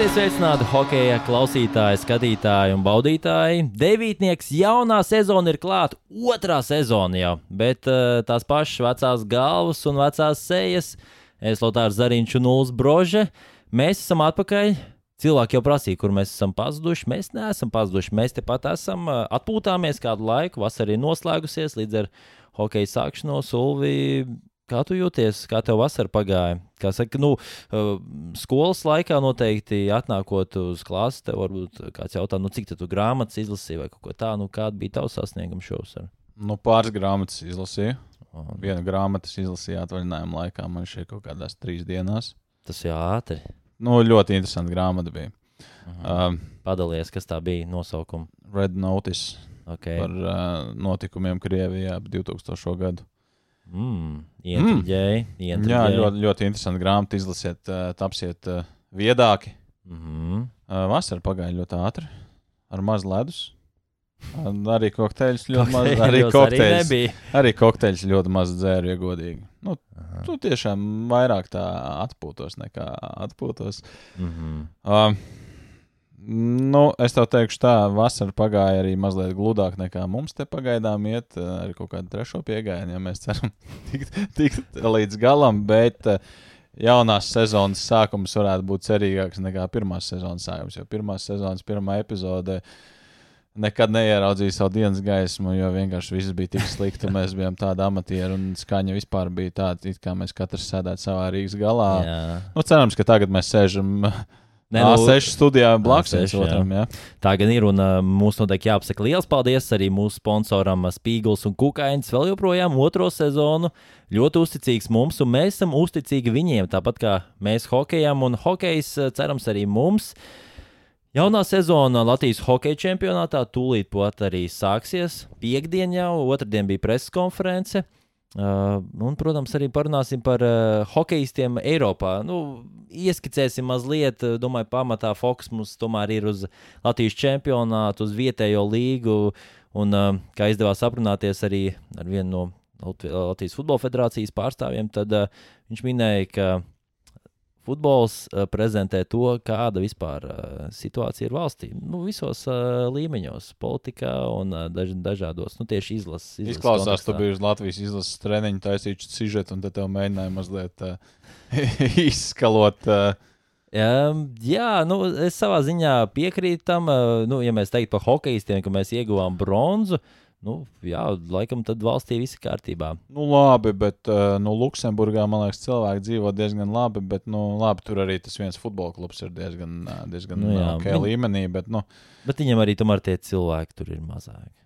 Esiet sveicināti hokeja klausītāji, skatītāji un baudītāji. Devītnieks jaunā sezona ir klāta, otrā sezona jau, bet uh, tās pašas vecās galvas un vecās sejas. Es Lotārs Zariņš un Ulas Brože. Mēs esam atpakaļ. Cilvēki jau prasīja, kur mēs esam pazuduši. Mēs neesam pazuduši. Mēs tepat esam uh, atpūtāmies kādu laiku. Vasarā ir noslēgusies līdz ar hokeja sākšanos. Ulvi, Kā tu jūties, kā tev vasara pagāja? Kā saka, nu, uh, skolas laikā noteikti atnākot uz klasi, tev varbūt kāds jautā, nu, cik tu grāmatas izlasīji vai kaut ko tādu. Nu, kāda bija tavs sasniegums šovasar? Nu, pāris grāmatas izlasīju. Vienu grāmatu izlasīju atvaļinājuma laikā. Man šeit kaut kādās trīs dienās. Tas jau ātri. Nu, ļoti interesanti grāmata bija. Uh, Padalies, kas tā bija nosaukuma? Red Notice okay. par uh, notikumiem Krievijā ap 2000. gadu. Mm, Ietriģēji, mm. Jā, ļoti, ļoti interesanti grāmatu izlasiet, uh, tapsiet uh, viedāki. Mm -hmm. uh, vasara pagāja ļoti ātri, ar maz ledus. Arī kokteļus ļoti maz. Arī kokteļus, arī, arī kokteļus ļoti maz dzēru, ja godīgi. Nu, Aha. tu tiešām vairāk tā atpūtos nekā atpūtos. Mm -hmm. uh, Nu, es tev teikšu, tā vasara pagāja arī mazliet gludāk nekā mums te pagaidām iet. Eh, ar kaut kādu trešo piegājienu, ja mēs ceram tikt, tikt līdz galam. Bet eh, jaunās sezonas sākums varētu būt cerīgāks nekā pirmās sezonas sākums. Jo pirmās sezonas pirmā epizode nekad neieraudzīja savu dienas gaismu, jo vienkārši viss bija tik slikti. Mēs bijām tādi amatieri un skaņa vispār bija tāda, it kā mēs katrs sēdētu savā Rīgas galā. Jā. Nu, cerams, ka tagad mēs sēžam Nē, nu, A6 studijā blakus otram. Jā. Tā gan ir, un uh, mums noteikti jāpasaka liels paldies arī mūsu sponsoram Spīgls un Kukainis. Vēl joprojām otro sezonu ļoti uzticīgs mums, un mēs esam uzticīgi viņiem, tāpat kā mēs hokejam, un hokejs cerams arī mums. Jaunā sezona Latvijas hokeja čempionātā tūlīt pat arī sāksies. Piektdien jau, otrdien bija preses konference. Uh, un, protams, arī parunāsim par uh, hokeistiem Eiropā. Nu, ieskicēsim mazliet, domāju, pamatā fokus mums tomēr ir uz Latvijas čempionātu, uz vietējo līgu. Un, uh, kā izdevās aprunāties arī ar vienu no Latvijas Futbola Federācijas pārstāvjiem, tad uh, viņš minēja, ka futbols uh, prezentē to, kāda vispār uh, situācija ir valstī. Nu, visos uh, līmeņos, politikā un uh, daž, dažādos, nu, tieši izlases. izlases Izklausās, ka tu biji uz Latvijas izlases treniņu, taisīju sižetu, un tad tev mēģināja mazliet uh, izskalot. Uh, Um, jā, nu, es savā ziņā piekrītu tam, uh, nu, ja mēs teiktu par hokeistiem, ka mēs ieguvām bronzu. Uh, Nu, jā, laikam tad valstī viss ir kārtībā. Nu, labi, bet uh, nu, Luksemburgā, man liekas, cilvēki dzīvo diezgan labi. Bet, nu, labi, tur arī tas viens futbola klubs ir diezgan, diezgan nu, jā, ok Viņ... līmenī. Bet, nu, bet viņam arī tomēr tie cilvēki tur ir mazāki.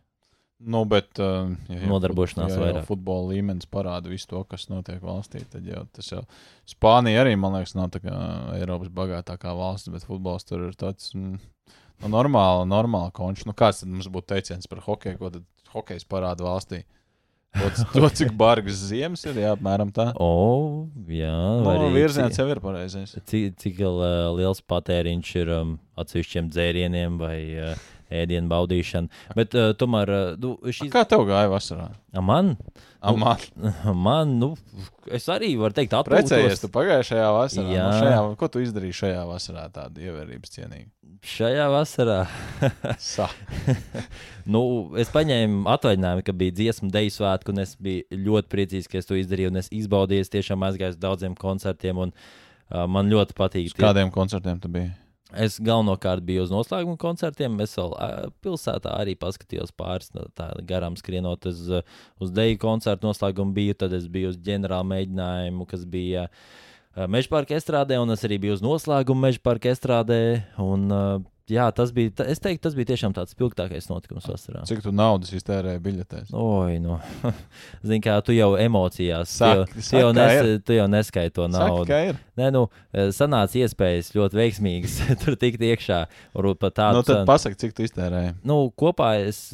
Nu, bet, uh, ja, ja, Nodarbošanās ja, ja, vairāk. Futbola līmenis parāda visu to, kas notiek valstī. Tad jau tas jau Spānija arī, man liekas, nav Eiropas bagātākā valsts, bet futbols tur ir tāds. Mm, Nu, normāli, normāli končs. Nu, kāds tad mums būtu teiciens par hokeju, ko tad hokejs parāda valstī? To, to cik bargas ziemas ir, jā, apmēram tā. O, jā, nu, arī virziens jau ir pareizais. Cik, cik liels patēriņš ir um, atsevišķiem dzērieniem vai uh, ēdienu baudīšanu. Bet, uh, tomēr, uh, nu, šis... Kā tev gāja vasarā? A man? A man? Nu, man, nu, es arī varu teikt, atpūtos. Precējies tu pagājušajā vasarā. Jā. Nu, šajā, ko tu izdarīji šajā vasarā tādu ievērības cienīgu? Šajā vasarā. nu, es paņēmu atvaļinājumu, ka bija dziesmu deju svētku, un es biju ļoti priecīgs, ka es to izdarīju. Es izbaudīju, tiešām aizgāju uz daudziem koncertiem, un uh, man ļoti patīk. Uz kādiem koncertiem tu biji? Es galvenokārt biju uz noslēguma koncertiem. Es vēl pilsētā arī paskatījos pāris garām skrienot uz, uz deju koncertu noslēgumu. Biju, tad es biju uz ģenerāla mēģinājumu, kas bija Meža parka estrādē, un es arī biju uz noslēguma Meža parka estrādē. Un, jā, tas bija, es teiktu, tas bija tiešām tāds spilgtākais notikums vasarā. Cik tu naudas iztērēji biļetēs? Oi, nu, zini, kā tu jau emocijās, Saki, tu, jau, tu, jau nes, tu jau neskaiti to naudu. Saki, Nē, nu, sanāca iespējas ļoti veiksmīgas tur tikt iekšā. Varbūt pat tādu. Nu, tad pasaki, cik tu iztērēji? Nu, kopā es.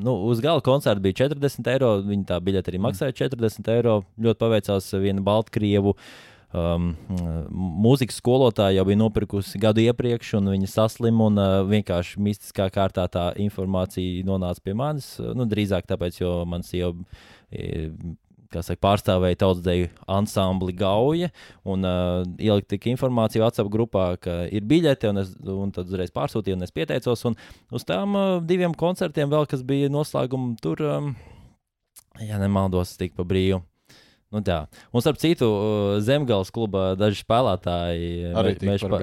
Nu, uz gala koncerta bija 40 eiro. Viņa tā biļete arī maksāja 40 eiro. Ļoti paveicās viena Baltkrievu uh, um, mūzikas skolotāja jau bija nopirkusi gadu iepriekš, un viņa saslima. Un, uh, vienkārši mistiskā kārtā tā informācija nonāca pie manis. Nu, drīzāk tāpēc, jo mans jau kā saka, pārstāvēja tautsdeju ansambli Gauja un uh, ielika tik informāciju WhatsApp grupā, ka ir biļete, un, es, un tad uzreiz pārsūtīju, un es pieteicos. Un uz tām uh, diviem koncertiem vēl, kas bija noslēguma tur, um, ja nemaldos, tik pa brīvu. Nu, tā. Un, starp citu, Zemgājas kluba daži spēlētāji tika meža par par-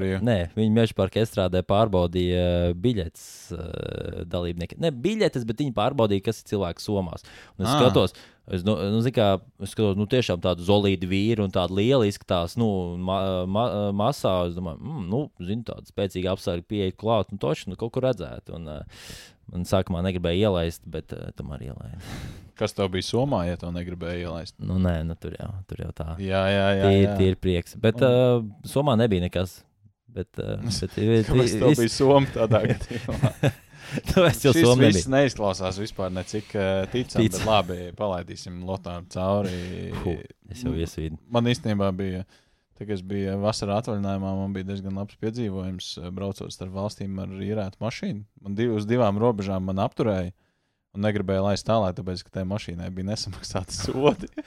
parka estrādē pārbaudīja biļetes uh, dalībnieki. Ne biļetes, bet viņi pārbaudīja, kas ir cilvēks somās. Un es Ah. skatos, es, nu, nu, kā, es skatos, nu, tiešām tādu zolīdu vīru un tādu lielu izskatās, nu, ma, ma, masā. Es domāju, mm, nu, zinu, tādu spēcīgu apsargu pieeja klāt, nu, toši, nu, kaut kur redzēt. Un, uh, Man sākumā negribēja ielaist, bet uh, tomēr ielaida. Kas tev bija Somā, ja to negribēja ielaist? Nu, nē, nu, tur, jau, tur jau tā. Jā, jā, jā. Tie jā. tie ir prieks. Bet uh, Somā nebija nekas. Bet, uh, bet, bet tev vis- bija Soma tādā gadījumā? Tu esi jau Somā. viss neizklausās vispār necik uh, ticami, Tic. bet labi, palaidīsim Lotāru cauri. Hu, Es jau iesvīdu. Man īstenībā bija, tā, kad es biju vasarā atvaļinājumā, man bija diezgan labs piedzīvojums, eh, braucot starp valstīm ar īrētu mašīnu. Man div, uz divām robežām man apturēja. Un negribēju laist tālāk, tāpēc, ka tai mašīnai bija nesamaksāti sodi.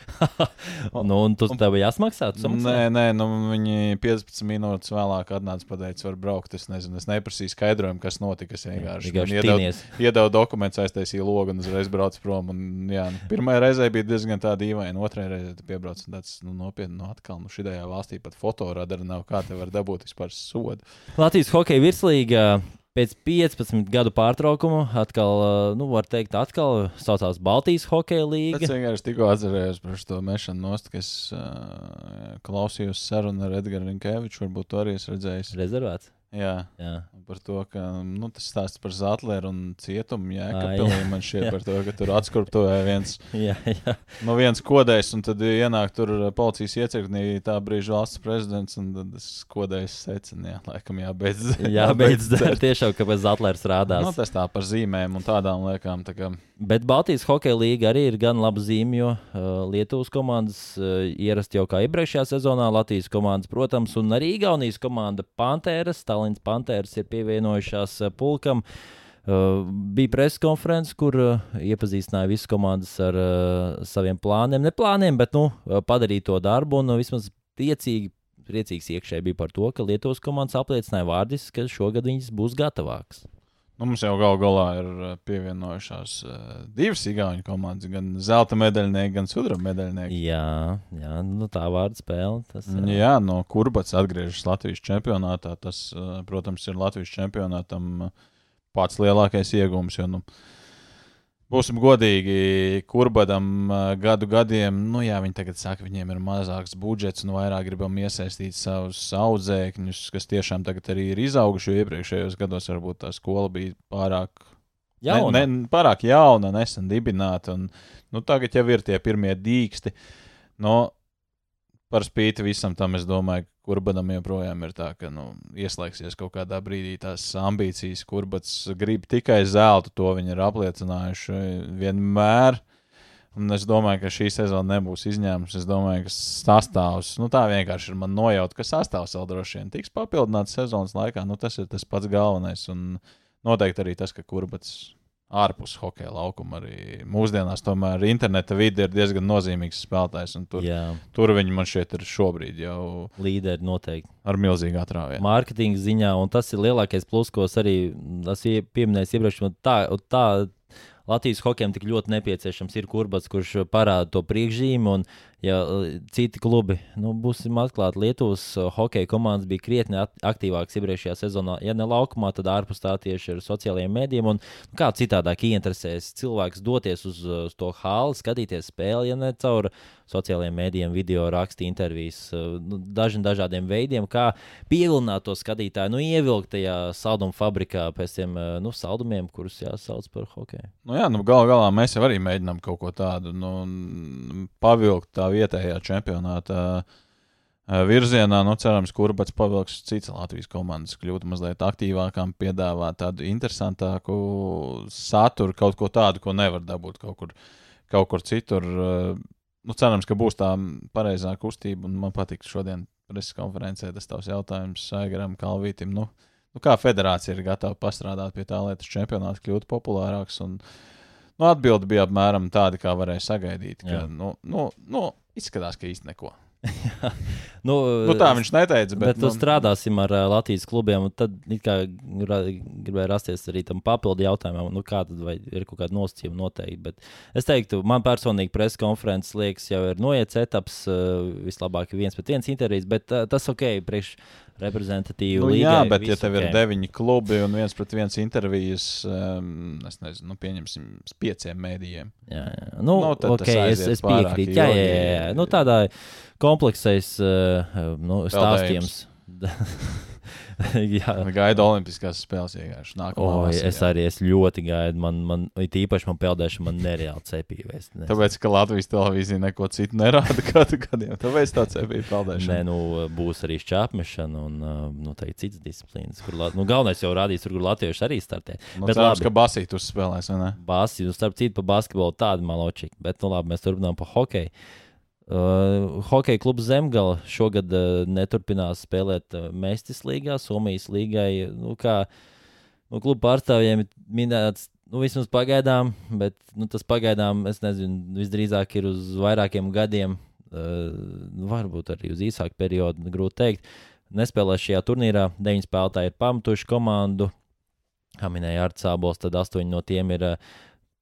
Nu, un tu tev jāsmaksā? Nē, nē, nu, viņi 15 minūtes vēlāk atnāca pateikt, var braukt. Es nezinu, es neprasīju skaidrojumu, kas notika. Es vienkārši, Vienkārši tīnies. iedeva dokumentus, aiztaisīju logu un uzreiz braucu prom. Un, jā, nu, pirmā reize bija diezgan tāda dīvaina, otrā reize piebrauc un tāds nu, nopietni, nu, atkal, nu, šajā valstī pat fotoradara nav. Kā te var dabūt vispār sodu? Latvijas hokeja virslīga pēc 15 gadu pārtraukuma atkal, nu, var teikt, atkal saucās Baltijas hokeja Es līga. vienkārši tikko atcerējos par šo mešanu nost, kas uh, klausījos sarunu ar Edgars Rinkeviču. Varbūt to arī es redzēju. Rezervēts. Jā. Jā. Par to, ka nu, tas stāsts par Zetleru un cietumu Ā, jēkabpilī jā. man šķiet Jā. par to, ka tur atskurptoja viens, Jā, jā. no viens kodējs, un tad ienāk tur policijas iecirknī tā brīža valsts prezidents, un tad tas kodējs secina, jā, laikam jābeidz. jā beidz dzert tiešām, kāpēc Zatlers rādās. Nu, tas tā par zīmēm un tādām liekām. Tā kā, Bet Baltijas hokeja līga arī ir gan laba zīme, jo uh, Lietuvas komandas uh, ierasti jau kā iepriekšējā sezonā, Latvijas komandas, protams, un arī Igaunijas komanda Pantēras, Tallinas Pantēras ir pievienojušās uh, pulkam. Uh, bija preses konferences, kur uh, iepazīstināja visas komandas ar uh, saviem plāniem. Ne plāniem, bet nu, padarīt to darbu. Un vismaz priecīgi, priecīgs iekšēji bija par to, ka Lietuvas komandas apliecināja vārdis, ka šogad viņas būs gatavākas. Nu, mums jau gal galā ir uh, pievienojušās uh, divas igauņu komandas, gan zelta medaļnieki, gan sudraba medaļnieki. Jā, jā nu, tā vārda spēle. Tas, uh, Jā, no kurbats atgriežas Latvijas čempionātā. Tas, uh, protams, ir Latvijas čempionātam uh, pats lielākais iegūms. Jo, nu, būsim godīgi, kurbadam gadu gadiem, nu jā, viņi tagad saka, viņiem ir mazāks budžets un vairāk gribam iesaistīt savus audzēkņus, kas tiešām tagad arī ir izauguši, jo iepriekšējos gados varbūt tā skola bija pārāk Jauna. Ne, ne, pārāk jauna, nesen dibināta. Un, nu, tagad jau ir tie pirmie dīksti. No, par spīti visam tam, es domāju, ka Kurbanam joprojām ir tā, ka nu, ieslēgsies kaut kādā brīdī tās ambīcijas. Kurbats grib tikai zeltu, to viņi ir apliecinājuši vienmēr. Un es domāju, ka šī sezona nebūs izņēmums. Es domāju, ka sastāvs, nu tā vienkārši ir man nojauta, ka sastāvs vēl droši vien tiks papildināts sezonas laikā. Nu, tas ir tas pats galvenais. Un noteikti arī tas, ka kurbats ārpus hokeja laukuma arī mūsdienās tomēr interneta vide ir diezgan nozīmīgs spēlētājs. Tur, Jā, tur viņi man šeit ir šobrīd jau līderi noteikti. ar milzīgu atrāvienu. Mārketinga ziņā, un tas ir lielākais plus, ko es arī esmu pieminējis iepriekš. Tā, tā Latvijas hokejam tik ļoti nepieciešams ir kurbats, kurš parāda to priekšzīmi. Un, ja uh, citi klubi, nu, būsim atklāti, Lietuvas uh, hokeja komandas bija krietni aktīvākas iepriekšējā sezonā. Ja ne laukumā, tad ārpus tā tieši ar sociālajiem mēdījiem. Un, nu, kā citādāk ieinteresēs cilvēks doties uz, uh, uz to hāli, skatīties spēli, ja ne caur sociālajiem mēdījiem, video rakstu, intervijas, nu, dažiem dažādiem veidiem, kā pievilināt to skatītāju, nu, ievilkt tajā salduma fabrikā pēc tiem nu, saldumiem, kurus jāsauc par hokeju. Nu, jā, nu, gal galā mēs jau arī mēģinām kaut ko tādu nu, pavilkt tā vietējā čempionātā eh, virzienā. Nu, cerams, ka Urbats pavilks citas Latvijas komandas, kļūt mazliet aktīvākām, piedāvāt tādu interesantāku saturu, kaut ko tādu, ko nevar dabūt kaut kur, kaut kur citur. Eh, Nu, cerams, ka būs tā pareizā kustība, un man patīk šodien preses konferencē tas tavs jautājums Saigaram Kalvītim. Nu, nu, kā federācija ir gatava pastrādāt pie tā, lai tas čempionāts kļūtu populārāks. Un, Nu, atbildi bija apmēram tāda, kā varēja sagaidīt. Ka, Jā. nu, nu, nu, izskatās, ka īsti neko. Nu, Nu, tā viņš neteica, Bet, bet, nu, strādāsim ar uh, Latvijas klubiem. Tad gra- gribēja rasties arī tam papildu jautājumam, nu, kā tad vai ir kaut kāda nosacījuma noteikti. Bet es teiktu, man personīgi preses konferences liekas, jau ir noiets etaps, uh, vislabāk viens pret viens intervijas, bet uh, tas ok, priekš reprezentatīvu nu, līgai. jā, bet ja viss tev ir deviņi klubi un viens pret viens intervijas, um, es nezinu, nu, pieņemsim, pieciem mēdījiem. Jā, jā. Nu, Nu, tad ok, tas es, es piekrītu. Jā, jā, jā, jā. Nu, tādā kompleksais uh, nu, stāstījums. jā. Gaida Olimpiskās spēles vienkārši. O, vasarā. es arī es ļoti gaidu. Man, man īpaši man peldēšana, man nereāli cepīja. Nezinu. Tāpēc, ka Latvijas televīzija neko citu nerāda kādu gadiem. Tāpēc tāds bija peldēšana. Nē, nu, būs arī šķērsmešana un uh, nu, tā ir citas disciplīnas. Kur, nu, galvenais jau rādīs, kur latvieši arī startē. Nu, bet cerams, labi. ka Basīt uzspēlēs, vai ne? Bāzi, nu, starp citu, pa basketbolu tādu maločiku. Bet, nu, labi, mēs turpinām pa hokeju. Uh, hokeja klubs Zemgala šogad uh, neturpinās spēlēt uh, Mēstis līgā, Somijas līgai. Nu, kā nu, kluba pārstāvjiem minēts, nu, vismaz pagaidām, bet nu, tas pagaidām, es nezinu, visdrīzāk ir uz vairākiem gadiem, uh, nu, varbūt arī uz īsāku periodu, grūti pateikt. Nespēlēs šajā turnīrā, deviņi spēlētāji ir pametuši komandu. Kā minēja Arts Sābols, tad astoņi no tiem ir uh,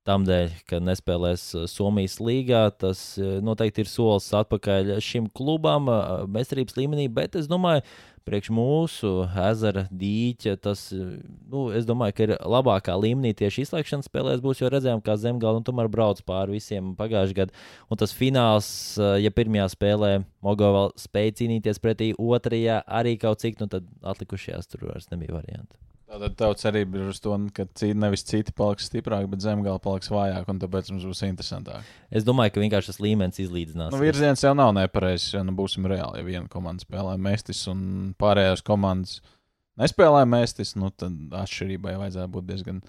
tam dēļ, ka nespēlēs uh, Somijas līgā. Tas uh, noteikti ir solis atpakaļ šim klubam, uh, mestarības līmenī, bet es domāju, priekš mūsu ezera dīķa, tas, nu, es domāju, ka ir labākā līmenī tieši izslēgšanas spēlēs būs, jo redzējām, kā Zemgala un tomēr brauc pāri visiem pagājušajā gadā. Un tas fināls, ja pirmajā spēlē Mogova spēja cīnīties pretī otrajā arī kaut cik, nu tad atlikušajās tur vairs nebija variantu. Tātad tev cerība ir uz to, ka citi, nevis citi paliks stiprāki, bet zemgala paliks vājāk, un tāpēc mums būs interesantāk. Es domāju, ka vienkārši tas līmenis izlīdzinās. Nu, virziens jau nav nepareizs, ja nu būsim reāli. Ja viena komanda spēlē mēstis un pārējās komandas nespēlē mēstis, nu, tad atšķirībai vajadzētu būt diezgan,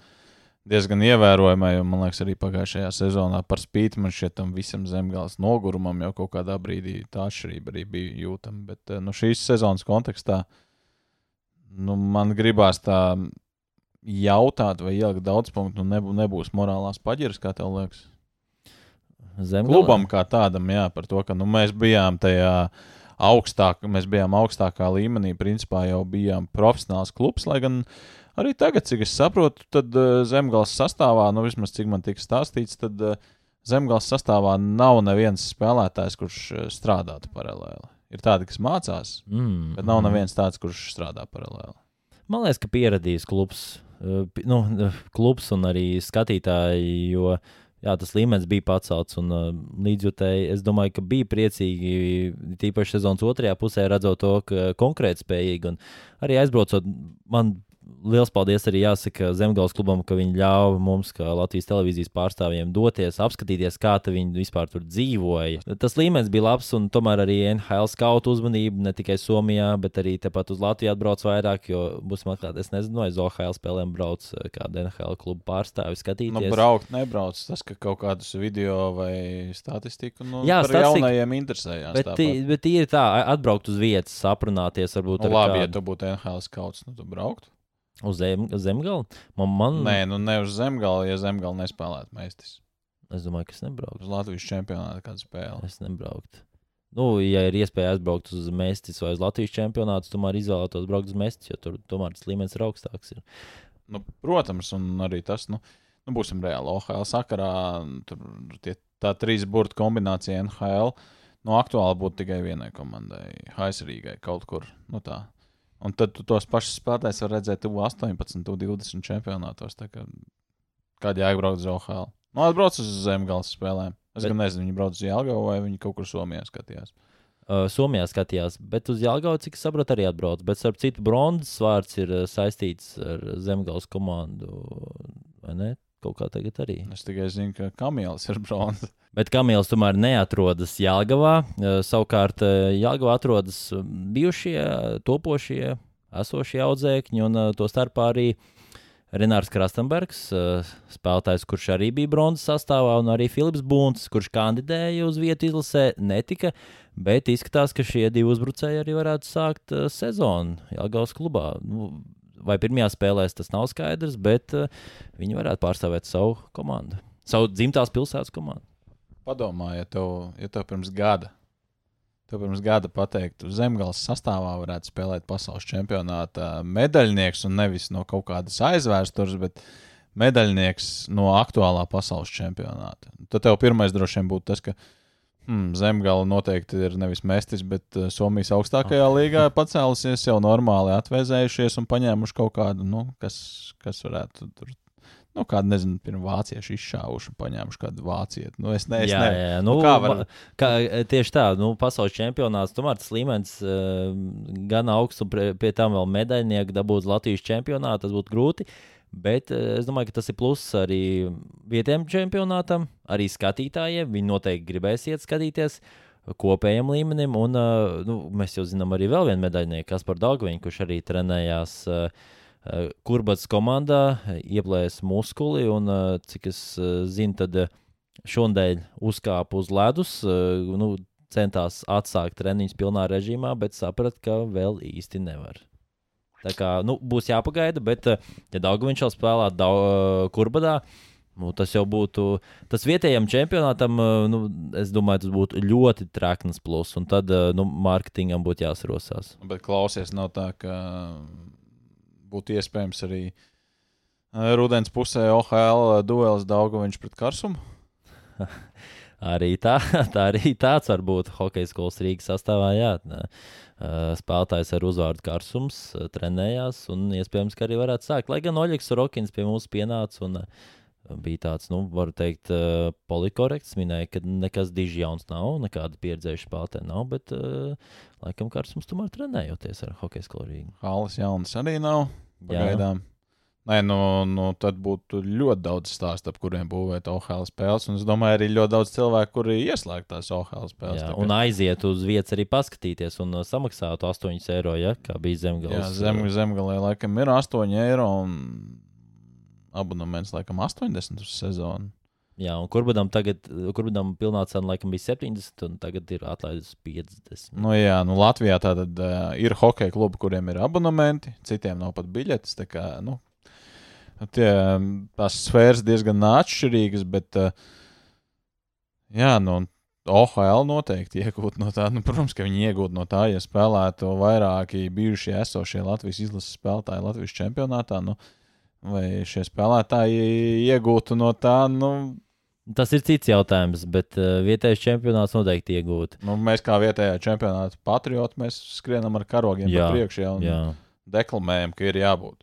diezgan ievērojamai. un, Man liekas, arī pagājušajā sezonā par spīti man šķiet tam visam zemgājas nogurumam jau kaut kādā brīdī tā atšķirība arī bija jūtama. Bet eh, nu, šīs sezonas kontekstā nu, man gribās tā jautāt, vai ielikt daudz punktu, nu nebū, nebūs morālās paģiras, kā tev liekas. Zemgala? Klubam kā tādam, jā, par to, ka nu, mēs bijām tajā augstāk, mēs bijām augstākā līmenī, principā jau bijām profesionāls klubs, lai gan arī tagad, cik es saprotu, tad uh, zemgājas sastāvā, nu vismaz cik man tika stāstīts, tad uh, zemgājas sastāvā nav neviens spēlētājs, kurš uh, strādātu paralēli. Ir tādi, kas mācās, Mm, bet nav mm. neviens tāds, kurš strādā paralēli. Man liekas, ka pieradījis klubs, pi- nu, uh, klubs un arī skatītāji, jo jā, tas līmenis bija pacelts. Un, uh, līdzjutēji, es domāju, ka bija priecīgi, tīpaši sezonas otrajā pusē, redzot to, ka konkrēti spējīgi. Un arī aizbraucot, man liels paldies arī jāsaka Zemgājas klubam, ka viņi ļāva mums, kā Latvijas televīzijas pārstāvjiem, doties, apskatīties, kā viņi vispār tur dzīvoja. Tas līmenis bija labs, un tomēr arī NHL skautu uzmanība ne tikai Somijā, bet arī tepat uz Latviju atbrauc vairāk, jo būsim atklāti, es nezinu, vai uz OHL spēlēm brauc eh, kāda NHL kluba pārstāvi skatīties. Nu, braukt, nebrauc. Tas, ka kaut kādus video vai statistiku nu, Jā, par statistika- jaunajiem interesējās. Bet, tī- bet ir tā, atbraukt uz vietas, aprunāties, varbūt Nu, labi, ja kādu- tu būtu NHL skauts, nu tu brauktu. Uz zem, zemgala. Man, man, Nē, nu ne uz zemgala, ja zemgala nespēlētu mēstis. es domāju, ka es nebrauktu. Uz Latvijas čempionāta kādu spēli. Es nebrauktu. Nu, ja ir iespēja aizbraukt uz Mēstis vai uz Latvijas čempionātu, tomēr izvēlētos braukt uz Mēstis, jo tur tomēr tas līmenis ir augstāks. Ir. Nu, protams, un arī tas, nu, nu būsim reāli. OHL sakarā tur tie, tā trīs burbuļu kombinācija NHL. Nu, aktuāli būtu tikai vienai komandai, Haisrīgai kaut kur. Nu, tā. Un tad tu tos pašus spēlētājus var redzēt U18, U20 čempionātos. Kā, kādi jābrauc uz OHL? Nu, atbrauc uz zemgājas spēlēm. Es Bet- gan nezinu, viņi brauc uz Jālgavu vai viņi kaut kur Somijā skatījās. Uh, Somijā skatījās, bet uz Jālgauju, cik es saprotu, arī atbrauc. Bet, starp citu, bronzas vārds ir saistīts ar Zemgājas komandu. Kaut kā tagad arī. Es tikai zinu, ka Kamils ir bronzas. Bet Kamils tomēr neatrodas Jālgavā. Uh, Savukārt uh, Jālgavā atrodas uh, bijušie, topošie, esošie audzēkņi, un to starpā arī Renārs Krastenbergs, spēlētājs, kurš arī bija bronzas sastāvā, un arī Filips Bunts, kurš kandidēja uz vietu izlasē, netika. Bet izskatās, ka šie divi uzbrucēji arī varētu sākt sezonu Jālgavas klubā. Nu, vai pirmajā spēlē tas nav skaidrs, bet uh, viņi varētu pārstāvēt savu komandu. savu dzimtās pilsētas komandu. Padomā, ja tev, ja tev pirms gada, tev pirms gada pateiktu, zemgājas sastāvā varētu spēlēt pasaules čempionāta medaļnieks un nevis no kaut kādas aizvēstures, bet medaļnieks no aktuālā pasaules čempionāta. Tad tev pirmais droši vien būtu tas, ka hmm, zemgala noteikti ir nevis mestis, bet uh, Somijas augstākajā līgā pacēlusies, jau normāli atvēzējušies un paņēmuši kaut kādu, nu, kas, kas varētu tur nu, kādu, nezinu, pirms vācieši izšāvuši un paņēmuši kādu vācieti. Nu, es nezinu, jā, jā, jā. Nu, nu, kā var... kā, tieši tā, nu, pasaules čempionāts, tomēr tas līmenis uh, gan augsts, un pie, pie tam vēl medaļnieku dabūt Latvijas čempionātā, tas būtu grūti. Bet uh, es domāju, ka tas ir pluss arī vietējiem čempionātam, arī skatītājiem. Viņi noteikti gribēs iet skatīties kopējam līmenim. Un, uh, nu, mēs jau zinām arī vēl vienu medaļnieku, Kasparu Dārgoviņu, kurš arī trenējās Eh, Kurbats komandā eh, ieplēs muskuli, un eh, cik es zinu, tad šodien uzkāpa uz ledus. Nu, centās atsākt treniņus pilnā režīmā, bet saprata, ka vēl īsti nevar. Tā kā nu, būs jāpagaida, bet, ja Dārgājiņš vēl spēlētu Kurbadā, nu, tas jau būtu. Tas vietējam čempionātam, nu, es domāju, tas būtu ļoti trakns plus, un tad nu, mārketingam būtu jāsarosās. Bet klausies, nav tā, ka būtu iespējams arī eh, rudens pusē OHL duels Daugoviņš pret Karsumu. arī, tā, tā arī tāds var būt hokeja skolas Rīgas sastāvā. Jā, eh, spēlētājs ar uzvārdu Karsums eh, trenējās un iespējams, ka arī varētu sākt. Lai gan Oļegs Rokins pie mums pienāca un bija tāds, nu, varu teikt, polikorekts. Minēja, ka nekas diži jauns nav, nekāda pieredzējuša spēlētāja nav, bet laikam Karsums tomēr trenējoties ar hokeja skolu Rīgā. Halas jaunas arī nav. Pagaidām. Nē, nu, nu, tad būtu ļoti daudz stāstu, ap kuriem būvēt OHL spēles. Un es domāju, arī ļoti daudz cilvēku, kuri ieslēgt tās OHL spēles. Jā, un aiziet uz vietas arī paskatīties un uh, samaksāt 8 eiro, ja, kā bija zemgājas. Jā, zem, zemgālē laikam ir 8 eiro un abonements laikam 80 uz sezonu. Jā, un kurbadam tagad, kurbadam pilnā cena laikam bija 70, un tagad ir atlaides 50. Nu, jā, nu Latvijā tātad uh, ir hokeja klubi, kuriem ir abonementi, citiem nav pat biļetes. Tā kā, nu, tie, tās sfēras diezgan atšķirīgas, bet, uh, jā, nu, OHL noteikti iegūt no tā. Nu, protams, ka viņi iegūtu no tā, ja spēlētu vairāki bijušie esošie Latvijas izlases spēlētāji Latvijas čempionātā. Nu, vai šie spēlētāji iegūtu no tā, nu, Tas ir cits jautājums, bet uh, vietējais čempionāts noteikti iegūt. Nu, mēs kā vietējā čempionāta patrioti, mēs skrienam ar karogiem jā, ja, un jā. deklamējam, ka ir jābūt.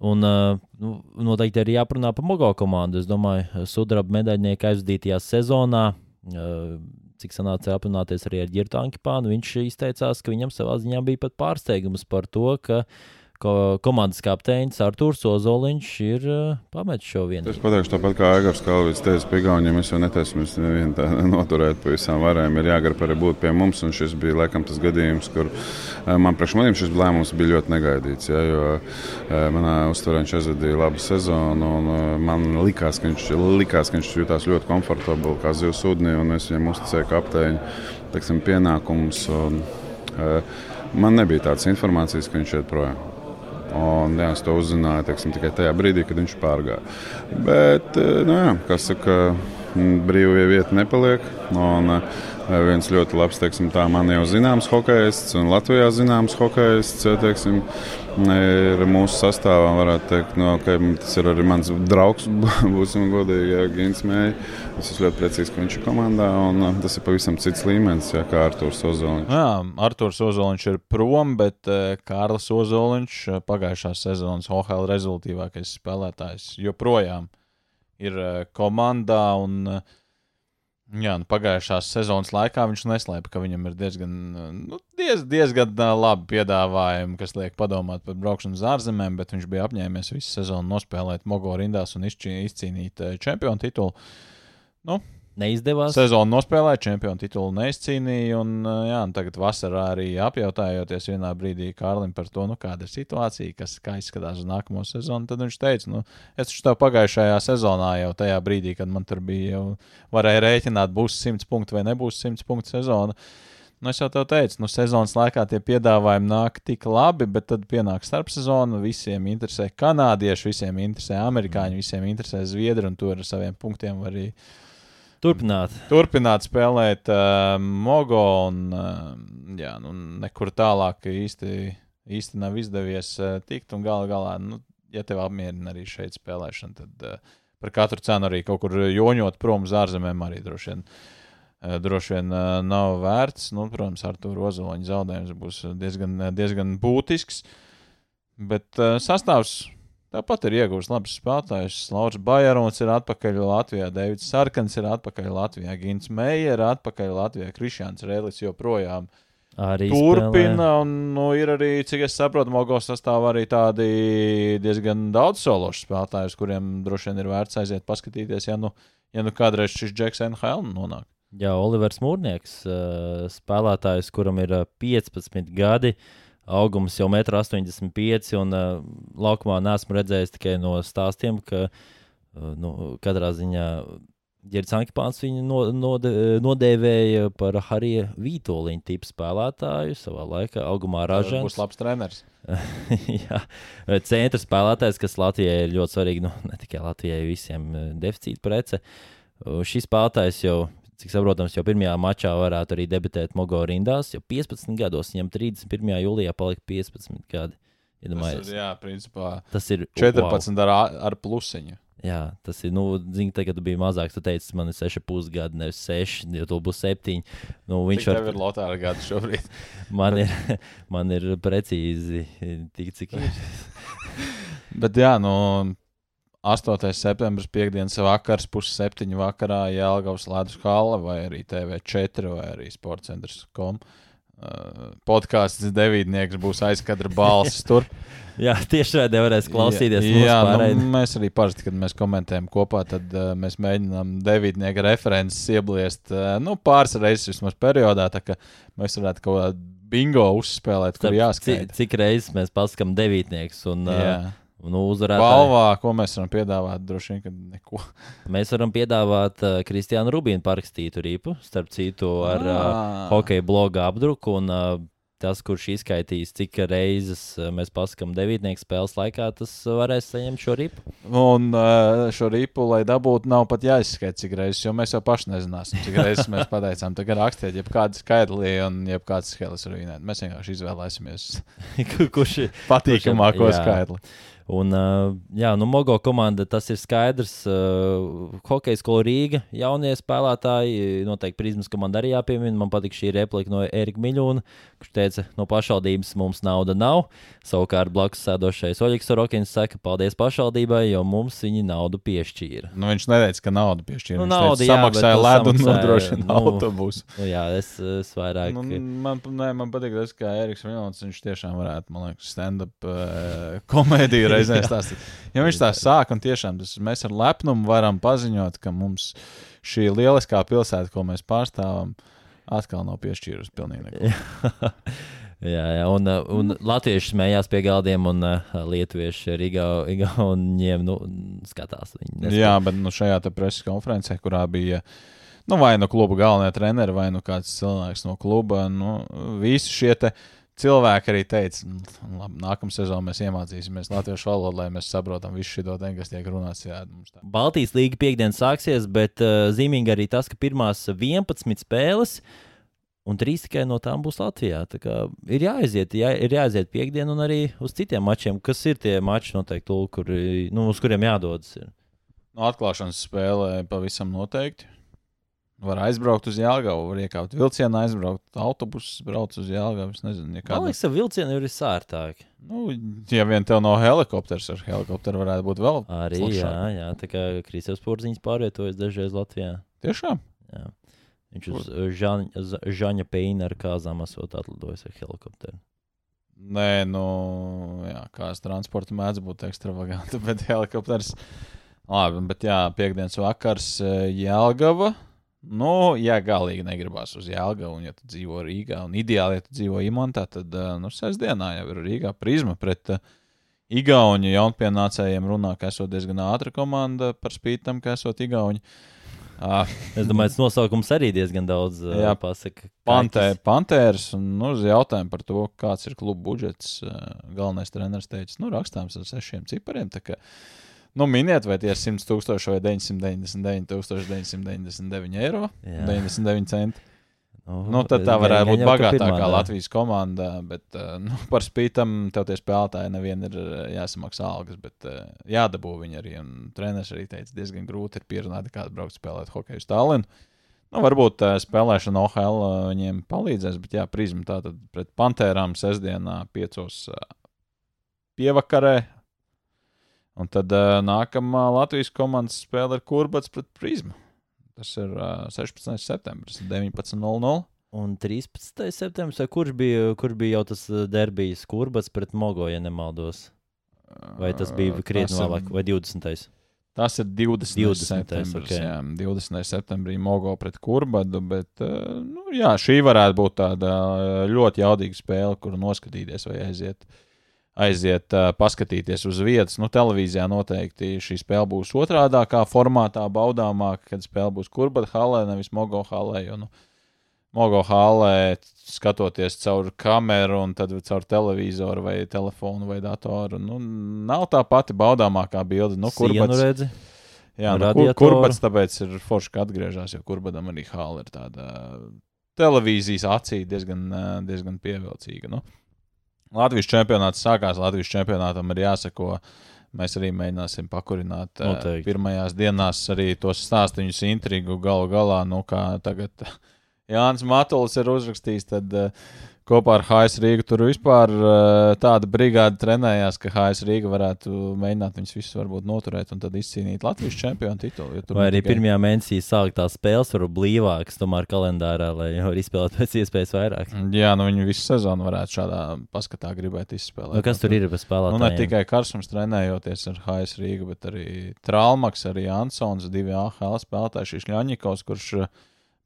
Un uh, nu, noteikti arī jāparunā par Mogo komandu. Es domāju, sudraba medaļnieka aizvadītajā sezonā, uh, cik sanāca aprunāties arī ar Girtu Ankipānu, viņš izteicās, ka viņam savā ziņā bija pat pārsteigums par to, ka uh, ko, komandas kapteinis Arthurs Ozoliņš ir uh, pametis šo vienu. Es pateikšu tāpat kā Egars Kalvis teica, pie Igauniem mēs jau netaisam nevienu tā noturēt pa visām varēm. Ir jāgar arī būt pie mums, un šis bija laikam tas gadījums, kur uh, man priekš maniem šis lēmums bija ļoti negaidīts. Ja, jo uh, manā uztverē viņš aizvadīja labu sezonu, un man likās, ka viņš, likās, ka viņš jutās ļoti komfortabli kā zivs sūdnī, un es viņam uzticēju kapteiņu teiksim, pienākumus. Un, Man nebija tādas informācijas, ka viņš iet projām. Un, jā, es to uzzināju teiksim, tikai tajā brīdī, kad viņš pārgāja. Bet, eh, nu, jā, kas saka, brīvie vieta nepaliek. Un, eh, viens ļoti labs, teiksim, tā man jau zināms hokeists un Latvijā zināms hokeists, teiksim, ir mūsu sastāvā. Varētu teikt, no, ka tas ir arī mans draugs, būsim godīgi, ja Gins Mēja. Es esmu ļoti priecīgs, ka viņš ir komandā, un tas ir pavisam cits līmenis, ja, kā Arthurs Ozoliņš. Jā, Arthurs Ozoliņš ir prom, bet Kārlis Ozoliņš pagājušās sezonas OHL rezultātīvākais spēlētājs joprojām ir komandā. Un, uh, Jā, nu, pagājušās sezonas laikā viņš neslēpa, ka viņam ir diezgan, nu, diez, diezgan labi piedāvājumi, kas liek padomāt par braukšanu uz ārzemēm, bet viņš bija apņēmies visu sezonu nospēlēt Mogo rindās un izcīnīt čempionu titulu. Nu, neizdevās. Sezonu nospēlēja, čempionu titulu neizcīnīja. Un, jā, un tagad vasarā arī apjautājoties vienā brīdī Kārlim par to, nu, kāda ir situācija, kas izskatās uz nākamo sezonu. Tad viņš teica, nu, es taču tev pagājušajā sezonā jau tajā brīdī, kad man tur bija, jau varēja rēķināt, būs 100 punkti vai nebūs 100 punktu sezona. Nu, es jau teicu, nu, sezonas laikā tie piedāvājumi nāk tik labi, bet tad pienāk starpsezona. Visiem interesē kanādieši, visiem interesē amerikāņi, visiem interesē zviedri, un tur ar saviem punktiem var arī Turpināt. turpināt spēlēt uh, Mogo. Un, uh, jā, nu, nekur tālāk īsti, īsti nav izdevies uh, tikt. Un gala galā, nu, ja tev apmierina arī šeit spēlēšana, tad uh, par katru cenu arī kaut kur joņot prom uz ārzemēm arī droši vien. Uh, droši vien uh, nav vērts. Nu, protams, ar to rozoliņu zaudējums būs diezgan, diezgan būtisks. Bet uh, sastāvs tāpat ir iegūts labs spēlētājs. Lauris Bajārons ir atpakaļ Latvijā, Deivids Sarkans ir atpakaļ Latvijā, Gins Meijers ir atpakaļ Latvijā, Krišjāns Rēlis joprojām Arī turpina. Un, nu, ir arī, cik es saprotu, Mogos sastāvā arī tādi diezgan daudz sološu spēlētājus, kuriem droši vien ir vērts aiziet paskatīties, ja nu, ja nu kādreiz šis Džeks NHL nonāk. Jā, Olivers Mūrnieks, uh, spēlētājs, kuram ir uh, 15 gadi, augums jau 1,85 m. Un uh, laukumā nesmu redzējis tikai no stāstiem, ka uh, nu, katrā ziņā Girts Ankpāns viņu no, node, nodēvēja par Harija Vītoliņa tipu spēlētāju savā laikā, augumā ražants. būs labs treneris. Jā, centra spēlētājs, kas Latvijai ir ļoti svarīgi, nu, ne tikai Latvijai, visiem eh, deficīta prece. Šis spēlētājs jau, cik saprotams, jau pirmajā mačā varētu arī debitēt Mogo rindās, jau 15 gados, viņam 31. jūlijā palika 15 gadi. Tas Iedomājieties, ir, jā, principā tas ir 14 wow. ar, ar plusiņu. Jā, tas ir. Nu, zini, tagad, kad tu biji mazāks, tu teici, man ir 6,5 gadi, nevis 6, jo tu būsi 7. Nu, Viņš viņš jau var, ir Lotāra gada šobrīd. man, ir, man ir precīzi tik, cik ir. Bet jā, nu, 8. septembris, piekdienas vakars, pusseptiņu vakarā Jēlgavas Latvijas Halla vai arī TV4 vai arī Sportcentrs.com. Uh, podkāsts devītnieks būs aizkadra balss tur. Jā, tieši tādā varēs klausīties. Jā, jā nu, mēs arī parasti, kad mēs komentējam kopā, tad uh, mēs mēģinām devītnieka references iebliest uh, nu, pāris reizes vismaz periodā, tā ka mēs varētu kaut kādu bingo uzspēlēt, kur jāskaita. Cik, cik reizes mēs pasakām devītnieks un, uh, nu, uzvarētāji. Balvā, ko mēs varam piedāvāt, droši vien, ka neko. Mēs varam piedāvāt uh, Kristiānu Rubīnu parakstītu rīpu, starp citu, ar uh, Ah. hokeja bloga apdruku. Un, uh, tas, kurš izskaitīs, cik reizes uh, mēs pasakām devītnieku spēles laikā, tas uh, varēs saņemt šo ripu. Un uh, šo ripu, lai dabūtu, nav pat jāizskaita, cik reizes, jo mēs jau paši nezināsim, cik reizes mēs pateicām. Tagad rakstiet, jebkādu skaitli un jebkāds skaitlis var vinēt. Mēs vienkārši izvēlēsimies kurš ir patīkamāko skaitli. Un, jā, nu, Mogo komanda tas ir skaidrs. Uh, Hokeja skola Rīga, jaunie spēlētāji. Noteikti prizmas komanda arī jāpiemina. Man patīk šī replika no Erika Miļūna, kurš teica, no pašvaldības mums nauda nav. Savukārt blakus sēdošais Oļegs Sorokins saka, paldies pašvaldībai, jo mums viņi naudu piešķīra. Nu, viņš neteica, ka naudu piešķīra. Nu, nauda, teica, jā, samaksāja ledu un nodrošina nu, autobusu. Nu, jā, es, es vairāk. Nu, man, nē, man patīk tas, ka Eriks Vilnius viņš tiešām varētu, man liekas, stand-up uh, komēdiju reizē stāstīt. Ja viņš tā sāk, un tiešām tas, mēs ar lepnumu varam paziņot, ka mums šī lieliskā pilsēta, ko mēs pārstāvam, atkal nav piešķīrusi pilnīgi neko. Jā, jā, un, uh, un latvieši smējās pie galdiem, un uh, lietuvieši ar Igau- Igauniem nu, skatās. Jā, bet nu, šajā preses konferencē, kurā bija nu, vai nu kluba galvenie treneri, vai nu kāds cilvēks no kluba, nu, visi šie te cilvēki arī teica, "Nu, labi, nākamā sezonā mēs iemācīsimies latviešu valodu, lai mēs saprotam visu šo tēmu, kas tiek runāts. Jā. Baltijas līga piekdien sāksies, bet uh, zīmīgi arī tas, ka pirmās 11 spēles. Un trīs tikai no tām būs Latvijā. Tā kā Ir jāaiziet, jā, ir jāaiziet piekdien, un arī uz citiem mačiem, kas ir tie mači, noteikti, kur, nu, uz kuriem jādodas. Ir. No atklāšanas spēlē pavisam noteikti. Var aizbraukt uz Jālgavu, var iekāpt vilcienā, aizbraukt autobusu, braukt uz Jālgavu. Es nezinu, ja Man kādā. liekas, ka vilcieni ir sārtāki. Nu, ja vien tev nav helikopters, ar helikopteru varētu būt vēl. Arī, foršāk. jā, jā, tā kā Kristofers Porziņš pārvietojas dažreiz Latvijā. Tiešām? Jā. Viņš uz uh, Žaņa, Žaņa Peina ar kāzām esot atlidojis ar helikopteru. Nē, nu, jā, kāds transporta mēdz būt ekstravagants, bet helikopters. Labi, bet jā, piekdienas vakars eh, Jēlgava. Nu, ja galīgi negribās uz Jēlgavu, un ja tu dzīvo Rīgā, un ideāli, ja tu dzīvo Imantā, tad, eh, nu, sestdienā jau ir Rīgā prizma pret uh, Igauniju jaunpienācējiem runā, ka esot diezgan ātra komanda par spīti tam, ka esot Igauni. Ah, Es domāju, tas nosaukums arī diezgan daudz uh, Jā. pasaka. Pantē. Pantērs un nu, uz jautājumu par to, kāds ir kluba budžets. eh, Galvenais treneris teica, nu, rakstāms ar sešiem cipariem. ka, Nu, miniet, vai tie ir 100 tūkstoši vai 999, 999 eiro, Jā. 99 centi. Nu, Nu, tad tā varētu būt bagātākā pirmā. Latvijas komanda, bet eh, nu, par spītam tev tie spēlētāji nevien ir eh, jāsamaksā algas, bet eh, jādabū viņi arī. Un treneris arī teica, diezgan grūti ir pierunāt kādu braukt spēlēt hokeju uz Tallinu. Nu, varbūt uh, spēlēšana OHL uh, viņiem palīdzēs, bet jā, prizma tātad pret Pantērām sestdienā piecos uh, pievakarē. Un tad uh, nākamā Latvijas komandas spēle ir Kurbats pret prizmu. Tas ir uh, 16. septembris, 19.00. Un 13. septembris, kurš bija, kur bija jau tas uh, derbijs, kurbats pret Mogo, ja nemaldos? Vai tas bija Uh, krietni vēlāk, vai 20. Tas ir 20. 20., septembris. ok. Jā, 20. septembrī Mogo pret Kurbadu. Bet, nu, jā, šī varētu būt tāda ļoti jaudīga spēle, kur noskatīties vai aiziet. Aiziet, uh, paskatīties uz vietas. Nu, televīzijā noteikti šī spēle būs otrādākā formātā, baudāmāka, kad spēle būs Kurbada halē, nevis Mogo halē. Jo, nu, Mogo halē, skatoties caur kameru, un tad caur televizoru, vai telefonu, vai datoru. Nu, nav tā pati baudāmākā bilde. Nu, Kurbats, redzi? Jā, nu, kur, kurbats tāpēc ir forši, ka atgriežas, jo kurbadam arī hāla ir tāda televīzijas acī diezgan, diezgan pievilcīga. Nu. Latvijas čempionāts sākās, Latvijas čempionātam ir jāsako. Mēs arī mēģināsim pakurināt ā, Noteikti. pirmajās dienās arī tos stāstīņus, intrigu galu galā. Nu, kā tagad Jānis Matulis ir uzrakstījis, tad uh, kopā ar HS Rīgu tur vispār uh, tāda brigāde trenējās, ka HS Rīga varētu mēģināt viņus visus varbūt noturēt un tad izcīnīt Latvijas čempionu titulu. Vai arī tikai- pirmajā mēnesī sākt tās spēles, varbūt blīvākas, tomēr kalendārā, lai var izspēlēt pēc iespējas vairāk. Jā, nu viņi visu sezonu varētu šādā paskatā gribēt izspēlēt. Nu, kas tur ir bez Nu, ne spēlētājiem? tikai Karsums trenējoties ar HS Rīgu, bet arī Trālmaks, arī Ansons, divi AHL spēlētāji, šis Ļaņikovs, kurš uh,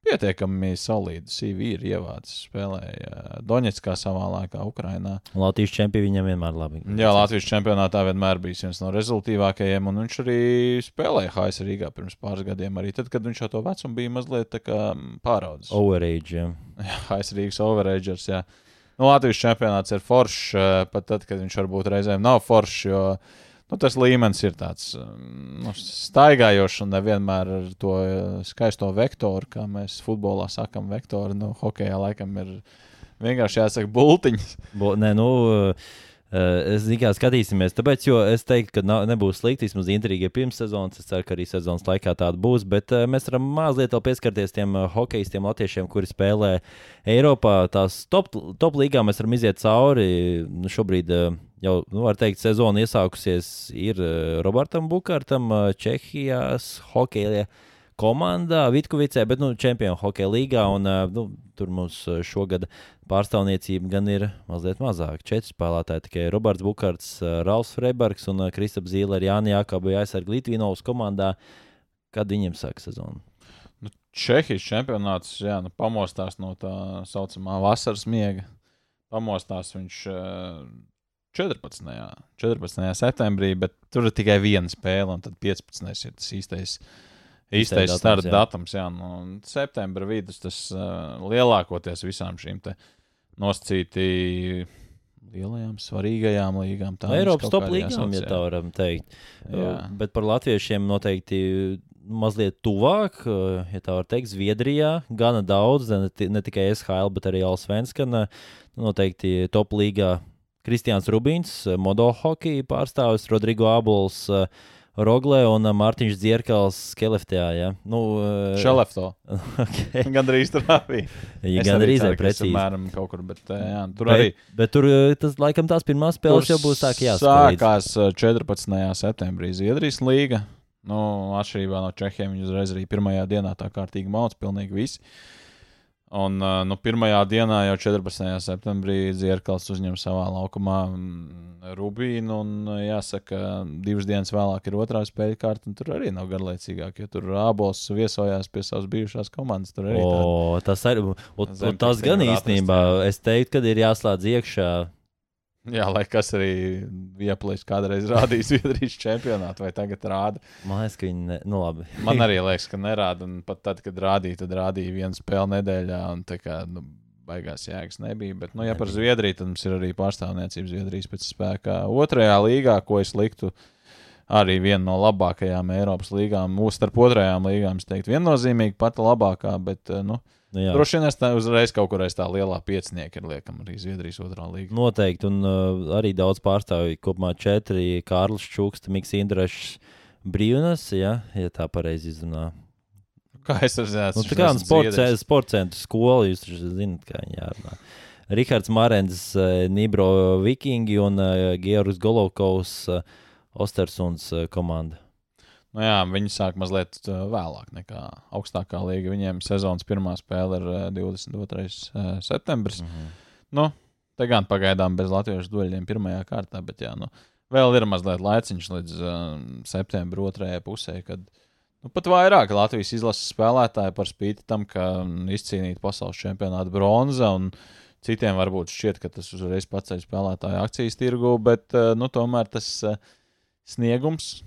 pietiekami solīdu CV ir ievācis, spēlēja Doņetskā savā laikā, Ukrainā. Latvijas čempioni viņam vienmēr labi. Jā, Latvijas čempionātā vienmēr bijis viens no rezultātīvākajiem, un viņš arī spēlēja HS Rīgā pirms pāris gadiem. Arī tad, kad viņš jau to vecumu bija mazliet mm, pāraudzis. Overage. Jā. Jā, HS Rīgas overagers. Jā. Nu, Latvijas čempionāts ir foršs, eh, pat tad, kad viņš varbūt reizēm nav foršs, jo nu, tas līmenis ir tāds mm, nu, staigājošs un nevienmēr ar to eh, skaisto vektoru, kā mēs futbolā sakām, vektoru. Nu, hokejā laikam ir vienkārši jāsaka bultiņas. Bo, nē, nu, uh, es tikai skatīsimies, tāpēc, es teiktu, ka nav, nebūs slikti. Vismaz intriga ir pirms sezonas. Es ceru, ka arī sezonas laikā tāda būs. Bet uh, mēs varam mazliet pieskarties tiem uh, hokeistiem, latviešiem, kuri spēlē Eiropā. Tās top, top līgā mēs varam iziet cauri. Nu, šobrīd uh, jau, nu, var teikt, sezona iesākusies ir uh, Robertam Bukārtam, uh, Čehijas hokeja komandā, Vitkavicē, bet nu, čempionu hokeja līgā. Un, uh, nu, tur mums uh, šogad pārstāvniecība gan ir mazliet mazāka. Četri spēlētāji tikai Roberts Bukārts, uh, Ralfs Freibergs un uh, Kristaps Zīle ar Jāni Jākabu aizsargu Litvinovas komandā. Kad viņiem sāk sezonu? Nu, Čehijas čempionāts jā, nu, pamostās no tā saucamā vasaras miega. Pamostās viņš eh, 14. 14. septembrī, bet tur ir tikai viena spēle, un tad 15. ir tas īstais. Īstais starta datums, jā, nu, un septembra vidus tas uh, lielākoties visām šīm te nosacīti lielajām, svarīgajām līgām. Tā Eiropas top līgām, ja tā varam teikt. Jā. Uh, Bet par latviešiem noteikti mazliet tuvāk, uh, ja tā var teikt, Zviedrijā. Gana daudz, ne, ne tikai SHL, bet arī Alsvenskana. Noteikti top līgā Kristians Rubīns, uh, Modo hockey pārstāvis, Rodrigo Abols. uh, Roglē un uh, Mārtiņš Zierkals Skeleftijā. Ja? Nu, uh, Šelefto. okay. Gan arī strāpīgi. ja gan ka es precīzi. Apmēram kaut kur, bet eh, jā, tur arī. Bet, bet tur uh, tas laikam tās pirmās spēles jau būs tā, ka jāsaka. Sākās eh, 14. septembrī Zviedrijas līga. Nu, atšķirībā no Čehijas, viņi uzreiz arī pirmajā dienā tā kārtīgi mauc, pilnīgi visi. Un eh, nu, pirmajā dienā, jau 14. septembrī, Zierkals uzņem savā laukumā mm, Rubīnu. Un, eh, jāsaka, divas dienas vēlāk ir otrā spēļu kārta, un tur arī nav garlaicīgāk, jo tur Ābols viesojās pie savas bijušās komandas. Tur arī O, tas arī un, un tas gan īstenībā, jā. es teiktu, ka ir jāslēdz iekšā. Jā, lai kas arī Vieplīs kādreiz rādīs Zviedrijas čempionātu, vai tagad rāda. Man liekas, ka viņi, ne... nu labi. Man arī liekas, ka nerāda. Un pat tad, kad rādīja, tad rādīja vienu spēli nedēļā. Un tā kā nu, baigās jēgas nebija. Bet, nu, ja par Zviedriju, tad mums ir arī pārstāvniecība Zviedrijas pēc spēkā. Otrajā līgā, ko es liktu, arī viena no labākajām Eiropas līgām. Mūsu starp otrajām līgām, es teiktu, viennozīmīgi pati labākā. Bet, nu, Nu. Droši vien es tā uzreiz kaut kur aiz tā lielā piecinieka ir liekam arī Zviedrijas otrā līga. Noteikti, un uh, arī daudz pārstāvju, kopumā četri - Kārlis Čukste, Miks Indrašs, Brīvnas, ja, ja tā pareizi izrunā. Kā es redzēju, Nu, tā kā sporta sport centra skola, jūs taču zināt, kā viņi jārunā. Rihards Marens, uh, Nibro Vikingi un uh, Georgs Golovkovs, uh, Ostersuns uh, komanda. Nu, jā, viņi sāk mazliet uh, vēlāk nekā augstākā līga. Viņiem sezonas pirmā spēle ir uh, 22. Uh, septembris. Mm -hmm. Nu, te gan pagaidām bez latviešu dueļiem pirmajā kārtā, bet jā, nu, vēl ir mazliet laiciņš līdz uh, septembra otrajai pusē, kad nu, pat vairāk Latvijas izlases spēlētāji par spīti tam, ka mm, izcīnīta pasaules čempionāta bronza un citiem varbūt šķiet, ka tas uzreiz paceļ spēlētāju akcijas tirgu, bet uh, nu, tomēr tas uh, sniegums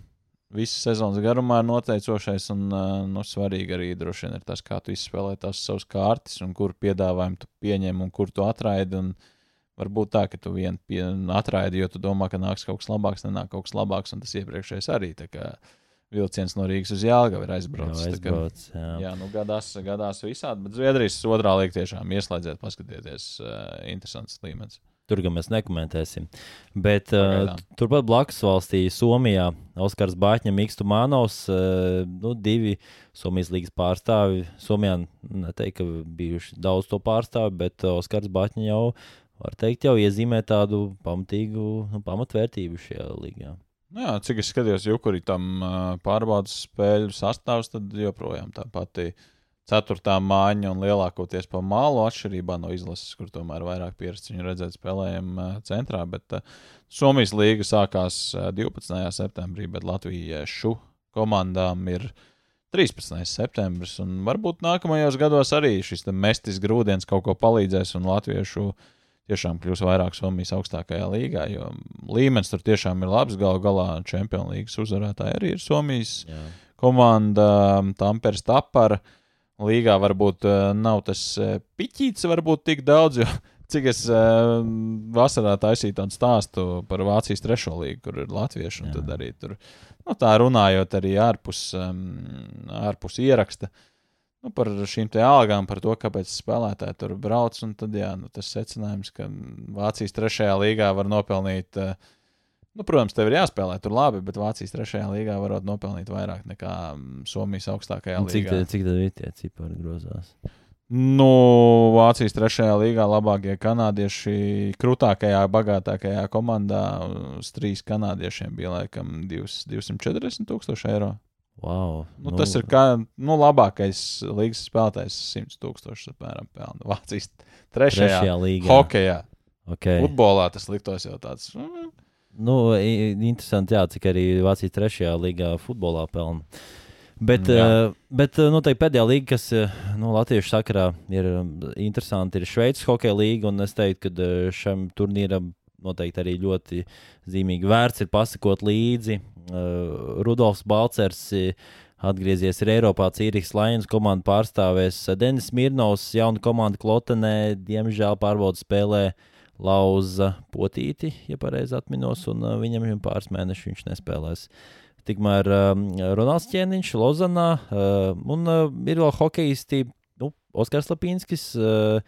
visas sezonas garumā ir noteicošais. Un uh, nu, svarīgi arī droši vien ir tas, kā tu izspēlē tās savas kārtas, un kur piedāvājumu tu pieņem un kur tu atraidi. Un varbūt tā, ka tu vienu pie, atraidi, jo tu domā, ka nāks kaut kas labāks, nenāk kaut kas labāks, un tas iepriekšējais arī. Vilciens no Rīgas uz Jālgavu ir aizbraucis. Jā, aizbrauc, jā. jā nu gadās, gadās visādi, bet Zviedrijas otrā līnija tiešām ieslēdziet, paskatieties, uh, interesants līmenis. Tur gan mēs nekomentēsim. Bet uh, turpat blakus valstī, Somijā, Oskars Bāķņa, Mikls Manovs, uh, nu, divi Somijas līgas pārstāvi. Somijā neteikt, ka bijuši daudz to pārstāvi, bet uh, Oskars Bāķņa jau, var teikt, jau iezīmē tādu pamatīgu nu, pamatvērtību šajā līgā. Nu Jā, cik es skatījos, jau kur ir tam uh, pārbaudas spēļu sastāvs, tad joprojām tā pati ceturtā mājiņa un lielākoties pa malu atšķirībā no izlases, kur tomēr vairāk pieredzi viņu redzēt spēlējumu uh, centrā. Bet uh, Somijas līga sākās uh, 12. septembrī, bet latviešu komandām ir 13. septembris. Varbūt nākamajos gados arī šis mestis grūdienis kaut ko palīdzēs un latviešu tiešām kļūs vairāk Somijas augstākajā līgā, jo līmenis tur tiešām ir labs. Galu galā Champions League uzvarētāji arī ir Somijas Jā. komanda, Tampers Tapara. Līgā varbūt uh, nav tas uh, piķīts, varbūt tik daudz, jo cik es uh, vasarā taisīju tādu stāstu par Vācijas trešo līgu, kur ir latvieši, un tad arī tur, nu, tā runājot arī ārpus, ārpus ieraksta. Nu, par šīm te algām, par to, kāpēc spēlētāji tur brauc. un Tad, jā, nu, tas secinājums, ka Vācijas trešajā līgā var nopelnīt, uh, nu, protams, tev ir jāspēlē tur labi, bet Vācijas trešajā līgā varot nopelnīt vairāk nekā mm, Somijas augstākajā Un Cik, līgā. tad- cik tad ir tie cipari grozās? Nu, Vācijas trešajā līgā labākie kanādieši, krūtākajā, bagātākajā komandā uz trīs kanādiešiem bija laikam divs- 240 tūkstoši eiro. Wow, Nu, nu, tas ir kā nu, labākais līgas spēlētājs, 100 tūkstoši apmēram pelna. Vācijas trešajā, trešajā līgā. hokejā. Okay. Futbolā tas liktos jau tāds. mm, Nu, interesanti, jā, cik arī Vācija trešajā līgā futbolā pelna. Bet, Jā. uh, bet uh, noteikti pēdējā līga, kas uh, nu, Latviešu sakarā ir um, interesanti, ir Šveices hokeja līga. un Es teiktu, ka šim turnīram noteikti arī ļoti zīmīgi vērts ir pasakot līdzi. Rudolfs Balcers atgriezies ir Eiropā, Cīriks Lions komanda pārstāvēs. Denis Mirnovs, jauna komanda Klotenē, diemžēl pārbaudas spēlē lauza potīti, ja pareizi atminos, un uh, viņam jau pāris mēnešus viņš nespēlēs. Tikmēr um, Ronalds Čēniņš, Lozanā, uh, un uh, ir vēl hokeisti, nu, Oskars Lapīnskis, uh,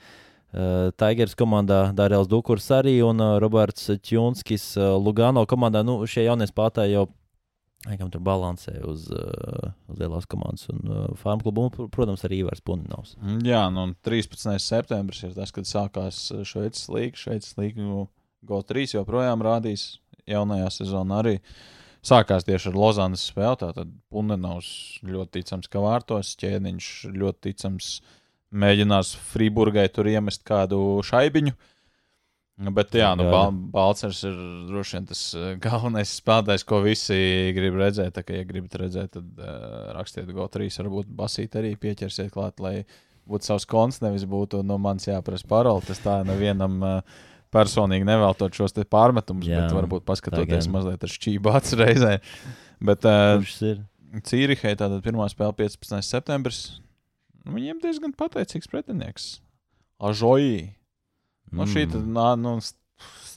uh, Tigers komandā Dārēls Dukurs arī, un uh, Roberts Čunskis uh, Lugano komandā. Nu, šie jaunie spēlētāji jau Laikam tur balansē uz, uh, uz lielās komandas un uh, farmu klubu. Un, pr- protams, arī Ivars Puninovs. Jā, nu, un 13. septembris ir tas, kad sākās Šveices līnija. Šveices nu, GO3 joprojām rādīs jaunajā sezonā arī. Sākās tieši ar Lozanas spēli. Tātad Punenovs ļoti ticams, ka vārtos ķēniņš ļoti ticams mēģinās Frīburgai tur iemest kādu šaibiņu. Bet, jā, nu. Bal Balčers ir droši vien tas eh, galvenais spēlētājs, ko visi grib redzēt. Tā kā, ja gribat redzēt, tad uh, rakstiet GO3, varbūt basīt arī pieķersiet klāt, lai būtu savs konts, nevis būtu no manis jāprasa paroli. Tas tā nevienam uh, personīgi neveltot šos pārmetumus, Jā, bet varbūt paskatoties tā gan. mazliet ar šķību acis reizē. Bet uh? Cīrihai tātad pirmā spēle 15. septembris. Nu, Viņiem diezgan pateicīgs pretinieks. Ažoji. Nu, šī tad, nā, nu, st-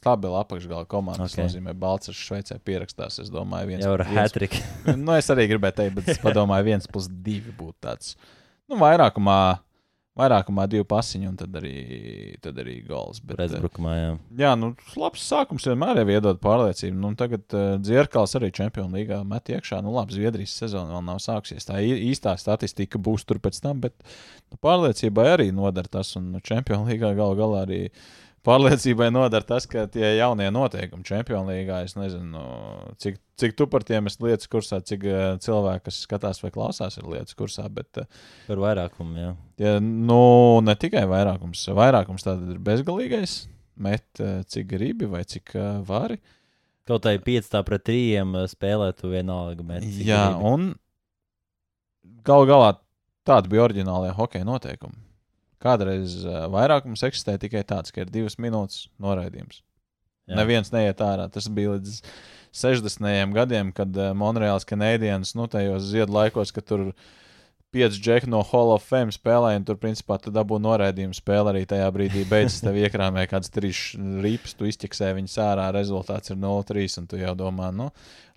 stabila apakšgala komanda. Okay. Tas nozīmē, ka Balčūskas Šveicē pierakstās. Es domāju, viens Jau ar hatriku. nu, es arī gribēju teikt, bet es padomāju, viens plus divi būtu tāds. Nu, vairākumā, vairākumā divi pasiņi un tad arī, tad arī gols. Bet, eh, Pretbrukumā, jā. jā, nu, labs sākums vienmēr jau iedod pārliecību. Nu, tagad uh, Dzirkals arī Champions League met iekšā. Nu, labi, Zviedrijas sezona vēl nav sākusies. Tā īstā statistika būs tur pēc tam, bet nu, pārliecībai arī nodara tas. Un nu, Champions League galu galā arī pārliecībai nodara tas, ka tie jaunie noteikumi Champions League, es nezinu, cik, cik tu par tiem esi lietas kursā, cik uh, cilvēki, kas skatās vai klausās, ir lietas kursā. Bet, uh, Par vairākumu, jā. Ja, nu, ne tikai vairākums. Vairākums tātad ir bezgalīgais. Met eh, cik gribi vai cik vari. Kaut arī 5 pret 3 spēlēt, tu vienalga met. Jā, gribi. un galu galā tādi bija oriģinālie hokeja noteikumi. Kādreiz uh, vairākums eksistēja tikai tāds, ka ir divas minūtes noraidījums. Jā. Neviens neiet ārā. Tas bija līdz 60. gadiem, kad uh, Monreāls kanādienis, nu, tajos ziedu laikos, kad tur pieci džeki no Hall of Fame spēlēja, un tur, principā, tu dabū noraidījumu spēli arī tajā brīdī. Beidzas tev iekrāmē kāds trīs rīps, tu izķeksē viņus ārā, rezultāts ir 0-3, un tu jau domā, nu,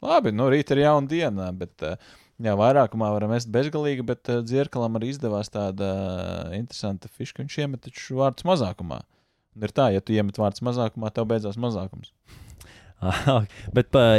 labi, nu, rīt ir jauna diena, bet. Uh, Jā, vairākumā varam mest bezgalīgi, bet uh, Dzirkalam arī izdevās tāda uh, interesanta fiška. Viņš iemet taču vārdus mazākumā. Un ir tā, ja tu iemet vārdus mazākumā, tev beidzās mazākums. Ah, Bet pa,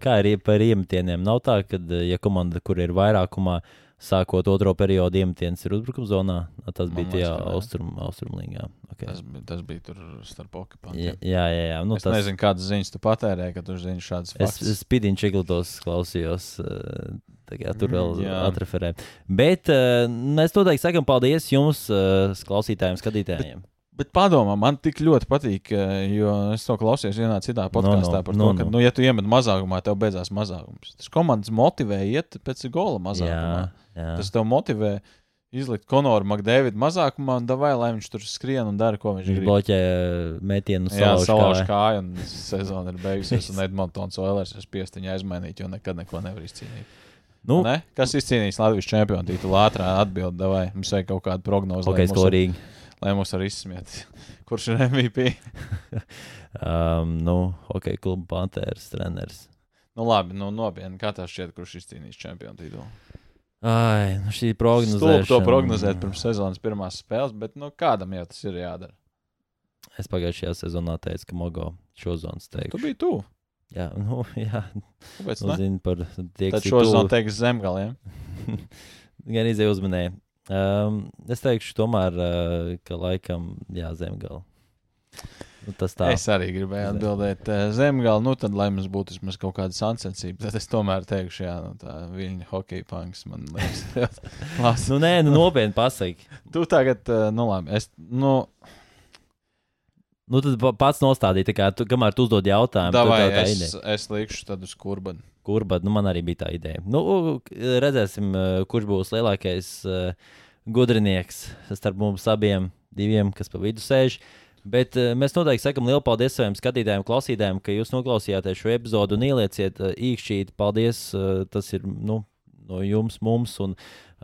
kā ie- par iemetieniem? Nav tā, ka, ja komanda, kur ir vairākumā, sākot otro periodu, iemetiens ir uzbrukuma zonā, tas bija tajā austrum, austrumlīgā. Okay. Tas, tas bija tur starp okupantiem. jā, jā. jā. Nu, Es tas, nezinu, kādas ziņas tu patērēji, kad tu zini šādas Es, faktus. es spīdīju čiglatos, klausījos. eh, kā Tur vēl Mm, atreferē. Bet uh, mēs noteikti sakām paldies jums, uh, klausītājiem, skatītājiem. Bet padomā, man tik ļoti patīk, eh, jo es to klausījos vienā citā podkāstā no, par no, to, ka, no. nu, ja tu iemet mazākumā, tev beidzās mazākums. Tas komandas motivē iet pēc gola mazākumā. jā, jā. Tas tev motivē izlikt Konoru Makdēvidu mazākumā un davai, lai viņš tur skrien un dara, ko viņš Viņš grib. bloķē eh, metienu salauž salauž kāju. un sezona ir beigusies. Un Edmonds Oilers ir spiests viņu aizmainīt, jo nekad neko nevar izcīnīt. Nu, Ne? Kas izcīnīs Latvijas čempionu titulu ātrā atbildē, vai mums vajag kaut kādu prognozi, ok, lai, mūs, lai mūs arī izsmiet. Kurš ir MVP? Um, nu, ok, kluba Panthers treneris. Nu, labi, nu, nopietni. Kā tev šķiet, kurš izcīnīs čempionu titulu? Ai, nu šī Stulbi prognozēšana. to prognozēt pirms sezonas pirmās spēles, bet nu, kādam jau tas ir jādara? Es pagājušajā sezonā teicu, ka Mogo šo zonu Tu steigšu. biji tu. Jā, nu, jā. Kāpēc Nu, zinu par tie, Tad kas ir šo tuvu. zonu teiks zemgaliem. Gan izdeja uzmanēji. Um, es teikšu, tomēr, uh, ka laikam, jā, zemgala. Nu, tas tā. Es arī gribēju atbildēt uh, zemgālu, nu tad, lai mums būtu vismaz kaut kāda sacensība, tad es tomēr teikšu, jā, nu, tā viņa hokeja punks man liekas. Nu, nē, nu, nopietni pasaki. tu tagad, uh, nu labi, es, nu, Nu, tad pa- pats nostādīji, tā kā tu, kamēr tu uzdod jautājumu, tad davai, tā, tā es, ideja. es likšu tad uz kurbanu. Kur, bet nu, man arī bija tā ideja. Nu, redzēsim, uh, kurš būs lielākais uh, gudrinieks starp mums abiem, diviem, kas pa vidu sēž. Bet uh, mēs noteikti sakām lielu paldies saviem skatītājiem, klausītājiem, ka jūs noklausījāties šo epizodu un ielieciet īkšķīt. Paldies! Tas ir nu, no jums, mums un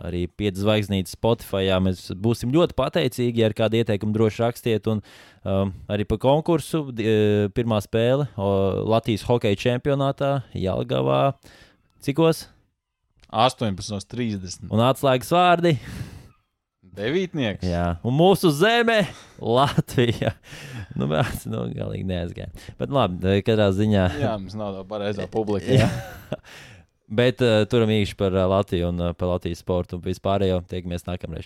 arī pieci zvaigznītes Spotify. Mēs būsim ļoti pateicīgi, ja ar kādu ieteikumu droši rakstiet. Un um, arī par konkursu eh, pirmā spēle o, Latvijas hokeja čempionātā Jālgavā. Cikos? 18.30. Un atslēgas vārdi. Devītnieks. Jā, un mūsu zeme, Latvija. Nu, bet, nu, galīgi neaizgāja. Bet, labi, katrā ziņā. Jā, mums nav tā pareizā publika. Bet uh, turam īkšķi par uh, Latviju un uh, par Latvijas sportu un vispārējo. Tiekamies nākamreiz.